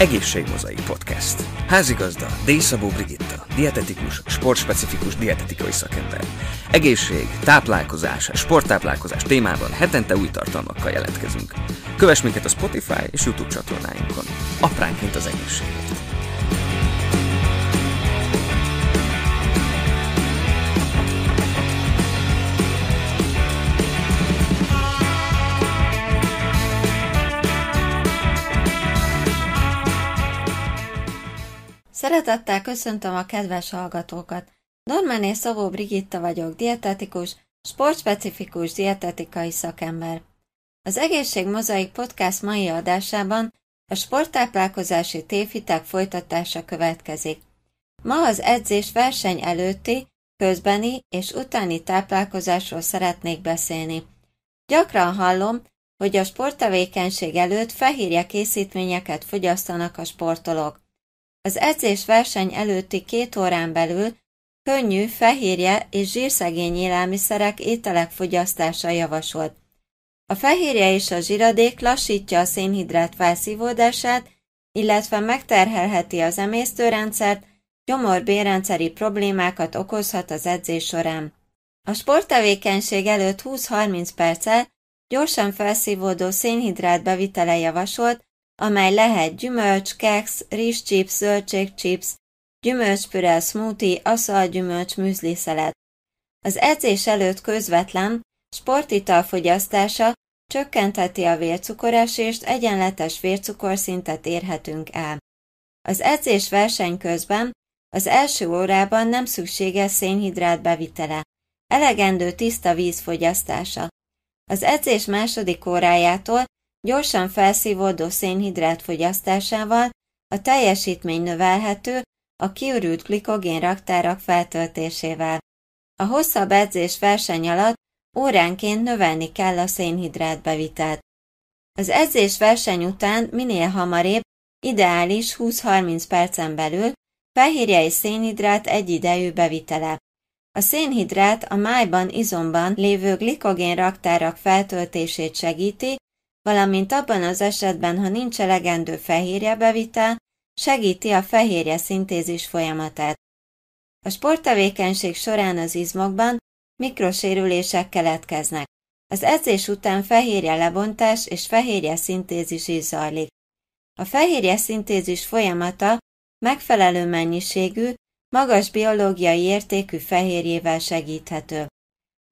Egészségmozaik Podcast. Házigazda D. Szabó Brigitta, dietetikus, sportspecifikus dietetikai szakember. Egészség, táplálkozás, sporttáplálkozás témában hetente új tartalmakkal jelentkezünk. Kövess minket a Spotify és YouTube csatornáinkon. Apránként az egészségért. Szeretettel köszöntöm a kedves hallgatókat. Normáné Szabó Brigitta vagyok, dietetikus, sportspecifikus dietetikai szakember. Az Egészség Mozaik Podcast mai adásában a sporttáplálkozási tévhitek folytatása következik. Ma az edzés verseny előtti, közbeni és utáni táplálkozásról szeretnék beszélni. Gyakran hallom, hogy a sporttevékenység előtt fehérje készítményeket fogyasztanak a sportolók. Az edzés verseny előtti két órán belül könnyű, fehérje és zsírszegény élelmiszerek, ételek fogyasztása javasolt. A fehérje és a zsiradék lassítja a szénhidrát felszívódását, illetve megterhelheti az emésztőrendszert, gyomor-bérrendszeri problémákat okozhat az edzés során. A sporttevékenység előtt 20-30 perccel gyorsan felszívódó szénhidrát bevitele javasolt, amely lehet gyümölcs, keks, rizschips, zöldségchips, gyümölcspüre, smoothie, aszalgyümölcs, szelet. Az edzés előtt közvetlen sportital fogyasztása csökkentheti a vércukorásést, egyenletes vércukorszintet érhetünk el. Az edzés verseny közben az első órában nem szükséges szénhidrát bevitele, elegendő tiszta víz fogyasztása. Az edzés második órájától Gyorsan felszívódó szénhidrát fogyasztásával a teljesítmény növelhető a kiürült glikogén raktárak feltöltésével. A hosszabb edzés verseny alatt óránként növelni kell a szénhidrát bevitelt. Az edzés verseny után minél hamarabb, ideális 20-30 percen belül fehérje és szénhidrát egyidejű bevitele. A szénhidrát a májban izomban lévő glikogén raktárak feltöltését segíti, valamint abban az esetben, ha nincs elegendő fehérjebevitel, segíti a fehérje szintézis folyamatát. A sporttevékenység során az izmokban mikrosérülések keletkeznek. Az edzés után fehérje lebontás és fehérje szintézis is zajlik. A fehérje szintézis folyamata megfelelő mennyiségű, magas biológiai értékű fehérjével segíthető.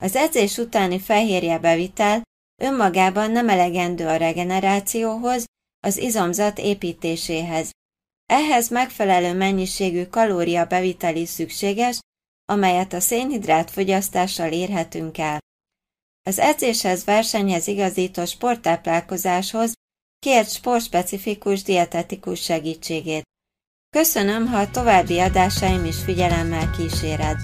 Az edzés utáni fehérje bevitel önmagában nem elegendő a regenerációhoz, az izomzat építéséhez. Ehhez megfelelő mennyiségű kalória beviteli szükséges, amelyet a szénhidrát fogyasztással érhetünk el. Az edzéshez versenyhez igazító sporttáplálkozáshoz kért sportspecifikus dietetikus segítségét. Köszönöm, ha a további adásaim is figyelemmel kíséred.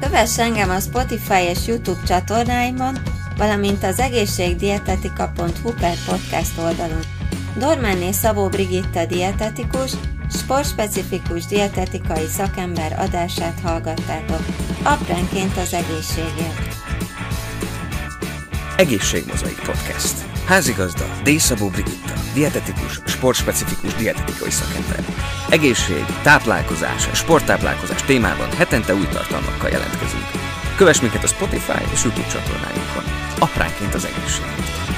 Kövess engem a Spotify és YouTube csatornáimon, valamint az egészségdietetika.hu per podcast oldalon. Dormáné Szabó Brigitta dietetikus, sportspecifikus dietetikai szakember adását hallgattátok. Apránként az egészségért. Egészségmozaik Podcast. Házigazda D. Szabó Brigitta, dietetikus, sportspecifikus dietetikai szakember. Egészség, táplálkozás, sporttáplálkozás témában hetente új tartalmakkal jelentkezünk. Kövess minket a Spotify és YouTube csatornáinkon apránként az egészségét.